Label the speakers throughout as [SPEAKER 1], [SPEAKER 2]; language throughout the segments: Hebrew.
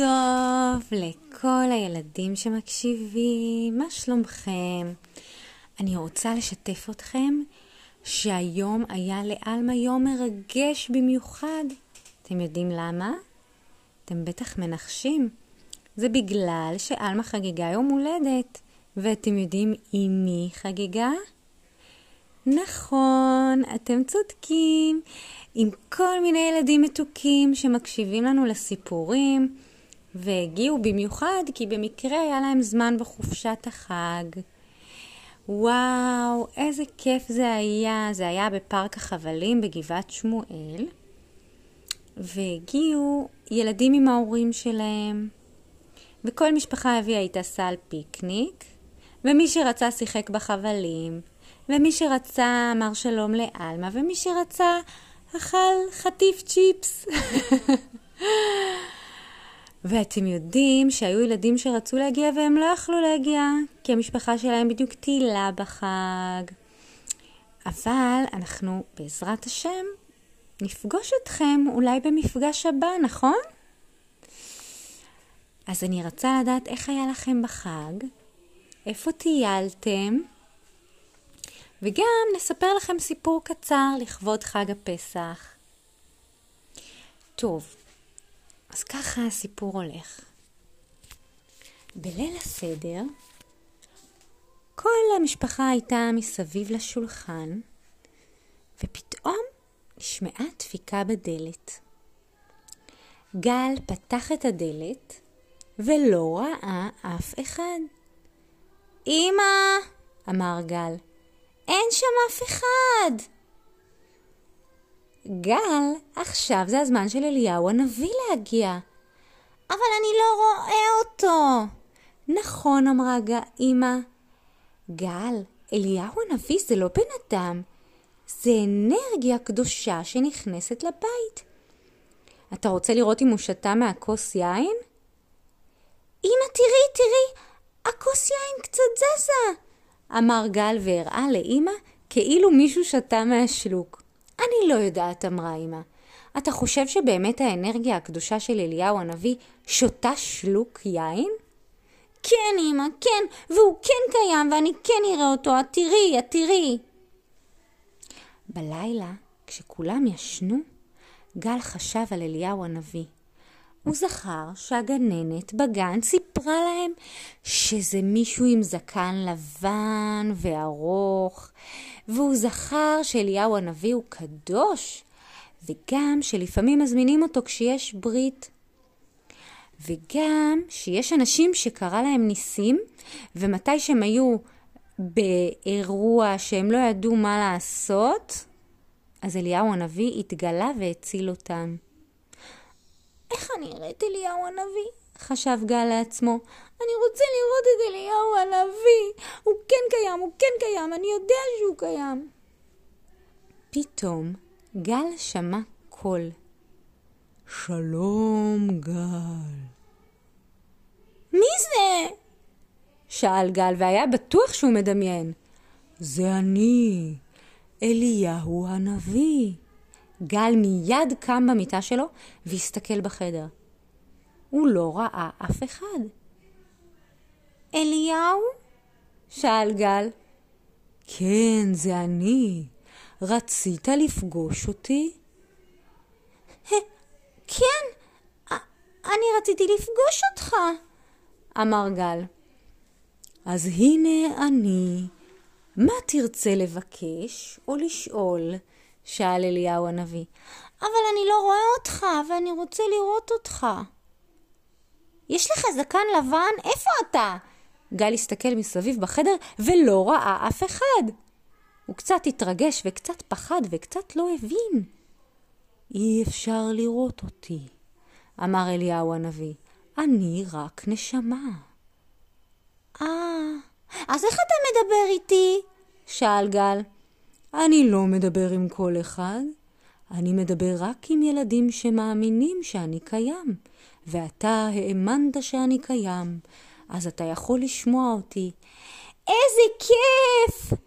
[SPEAKER 1] טוב לכל הילדים שמקשיבים, מה שלומכם? אני רוצה לשתף אתכם שהיום היה לעלמה יום מרגש במיוחד. אתם יודעים למה? אתם בטח מנחשים. זה בגלל שעלמה חגיגה יום הולדת. ואתם יודעים עם מי חגיגה? נכון, אתם צודקים. עם כל מיני ילדים מתוקים שמקשיבים לנו לסיפורים, והגיעו במיוחד כי במקרה היה להם זמן בחופשת החג. וואו, איזה כיף זה היה. זה היה בפארק החבלים בגבעת שמואל, והגיעו ילדים עם ההורים שלהם, וכל משפחה הביאה איתה סל פיקניק, ומי שרצה שיחק בחבלים, ומי שרצה אמר שלום לעלמה, ומי שרצה אכל חטיף צ'יפס. ואתם יודעים שהיו ילדים שרצו להגיע והם לא יכלו להגיע, כי המשפחה שלהם בדיוק טיילה בחג. אבל אנחנו, בעזרת השם, נפגוש אתכם אולי במפגש הבא, נכון? אז אני רוצה לדעת איך היה לכם בחג, איפה טיילתם, וגם נספר לכם סיפור קצר לכבוד חג הפסח. טוב, אז ככה הסיפור הולך. בליל הסדר, כל המשפחה הייתה מסביב לשולחן, ופתאום נשמעה דפיקה בדלת. גל פתח את הדלת ולא ראה אף אחד. אמא! אמר גל. אין שם אף אחד! גל, עכשיו זה הזמן של אליהו הנביא להגיע. אבל אני לא רואה אותו. נכון, אמרה אמא. גל, אליהו הנביא זה לא בן אדם, זה אנרגיה קדושה שנכנסת לבית. אתה רוצה לראות אם הוא שתה מהכוס יין? אמא, תראי, תראי, הכוס יין קצת זזה, אמר גל והראה לאמא כאילו מישהו שתה מהשלוק. אני לא יודעת, אמרה אמא. אתה חושב שבאמת האנרגיה הקדושה של אליהו הנביא שותה שלוק יין? כן, אמא, כן, והוא כן קיים ואני כן אראה אותו, את תראי, את תראי. בלילה, כשכולם ישנו, גל חשב על אליהו הנביא. הוא זכר שהגננת בגן סיפרה להם שזה מישהו עם זקן לבן וארוך, והוא זכר שאליהו הנביא הוא קדוש, וגם שלפעמים מזמינים אותו כשיש ברית. וגם שיש אנשים שקרה להם ניסים, ומתי שהם היו באירוע שהם לא ידעו מה לעשות, אז אליהו הנביא התגלה והציל אותם. איך אני אראה אליהו הנביא? חשב גל לעצמו. אני רוצה לראות את אליהו הנביא. הוא כן קיים, הוא כן קיים, אני יודע שהוא קיים. פתאום גל שמע קול.
[SPEAKER 2] שלום, גל.
[SPEAKER 1] מי זה? שאל גל, והיה בטוח שהוא מדמיין.
[SPEAKER 2] זה אני, אליהו הנביא.
[SPEAKER 1] גל מיד קם במיטה שלו והסתכל בחדר. הוא לא ראה אף אחד. אליהו? שאל גל.
[SPEAKER 2] כן, זה אני. רצית לפגוש אותי?
[SPEAKER 1] כן, אני רציתי לפגוש אותך, אמר גל.
[SPEAKER 2] אז הנה אני. מה תרצה לבקש או לשאול?
[SPEAKER 1] שאל אליהו הנביא. אבל אני לא רואה אותך, ואני רוצה לראות אותך. יש לך זקן לבן? איפה אתה? גל הסתכל מסביב בחדר ולא ראה אף אחד. הוא קצת התרגש וקצת פחד וקצת לא הבין.
[SPEAKER 2] אי אפשר לראות אותי, אמר אליהו הנביא. אני רק נשמה.
[SPEAKER 1] אה, אז איך אתה מדבר איתי? שאל גל.
[SPEAKER 2] אני לא מדבר עם כל אחד, אני מדבר רק עם ילדים שמאמינים שאני קיים, ואתה האמנת שאני קיים, אז אתה יכול לשמוע אותי.
[SPEAKER 1] איזה כיף!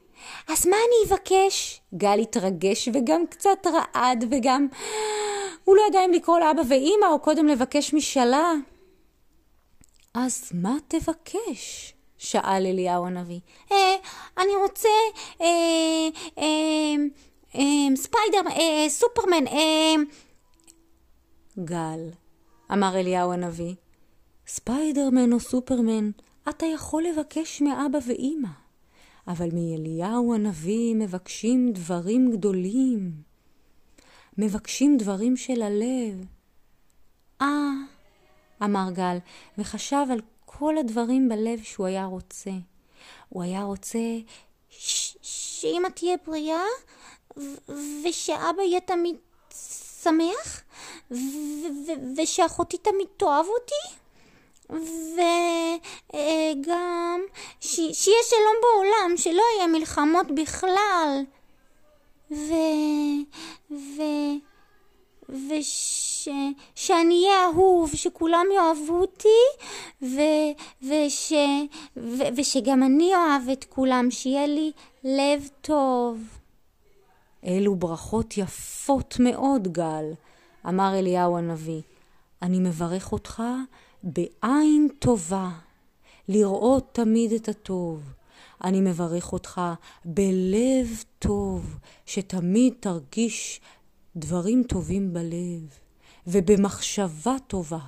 [SPEAKER 1] אז מה אני אבקש? גל התרגש וגם קצת רעד וגם... הוא לא ידע אם לקרוא לאבא ואימא או קודם לבקש משאלה.
[SPEAKER 2] אז מה תבקש? שאל אליהו הנביא.
[SPEAKER 1] אה, אני רוצה אה, אה, אה, ספיידר, אה, סופרמן, אה...
[SPEAKER 2] גל, אמר אליהו הנביא, ספיידרמן או סופרמן, אתה יכול לבקש מאבא ואימא, אבל מאליהו הנביא מבקשים דברים גדולים. מבקשים דברים של הלב.
[SPEAKER 1] אה,
[SPEAKER 2] אמר גל, וחשב על כל הדברים בלב שהוא היה רוצה. הוא היה רוצה
[SPEAKER 1] שאמא תהיה בריאה, ושאבא יהיה תמיד שמח, ושאחותי תמיד תאהב אותי, וגם שיהיה שלום בעולם, שלא יהיה מלחמות בכלל. ו... ו... וש... שאני אהיה אהוב, שכולם יאהבו אותי, ו... וש... ו... ושגם אני אוהב את כולם, שיהיה לי לב טוב.
[SPEAKER 2] אלו ברכות יפות מאוד, גל, אמר אליהו הנביא. אני מברך אותך בעין טובה, לראות תמיד את הטוב. אני מברך אותך בלב טוב, שתמיד תרגיש דברים טובים בלב, ובמחשבה טובה,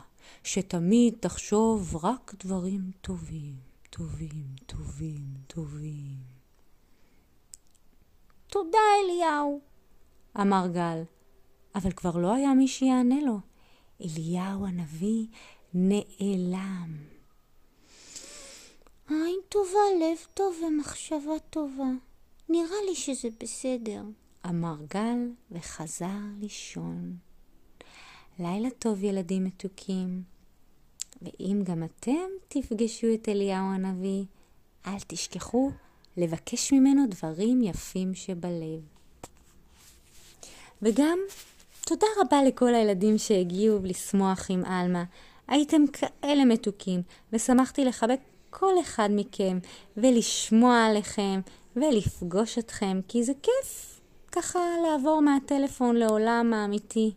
[SPEAKER 2] שתמיד תחשוב רק דברים טובים, טובים, טובים, טובים.
[SPEAKER 1] תודה, אליהו,
[SPEAKER 2] אמר גל, אבל כבר לא היה מי שיענה לו. אליהו הנביא נעלם.
[SPEAKER 1] עין טובה, לב טוב ומחשבה טובה. נראה לי שזה בסדר.
[SPEAKER 2] אמר גל וחזר לישון. לילה טוב, ילדים מתוקים. ואם גם אתם תפגשו את אליהו הנביא, אל תשכחו לבקש ממנו דברים יפים שבלב. וגם תודה רבה לכל הילדים שהגיעו לשמוח עם עלמה. הייתם כאלה מתוקים, ושמחתי לחבק כל אחד מכם, ולשמוע עליכם, ולפגוש אתכם, כי זה כיף ככה לעבור מהטלפון לעולם האמיתי.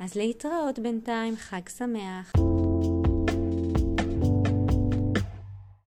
[SPEAKER 2] אז להתראות בינתיים, חג שמח.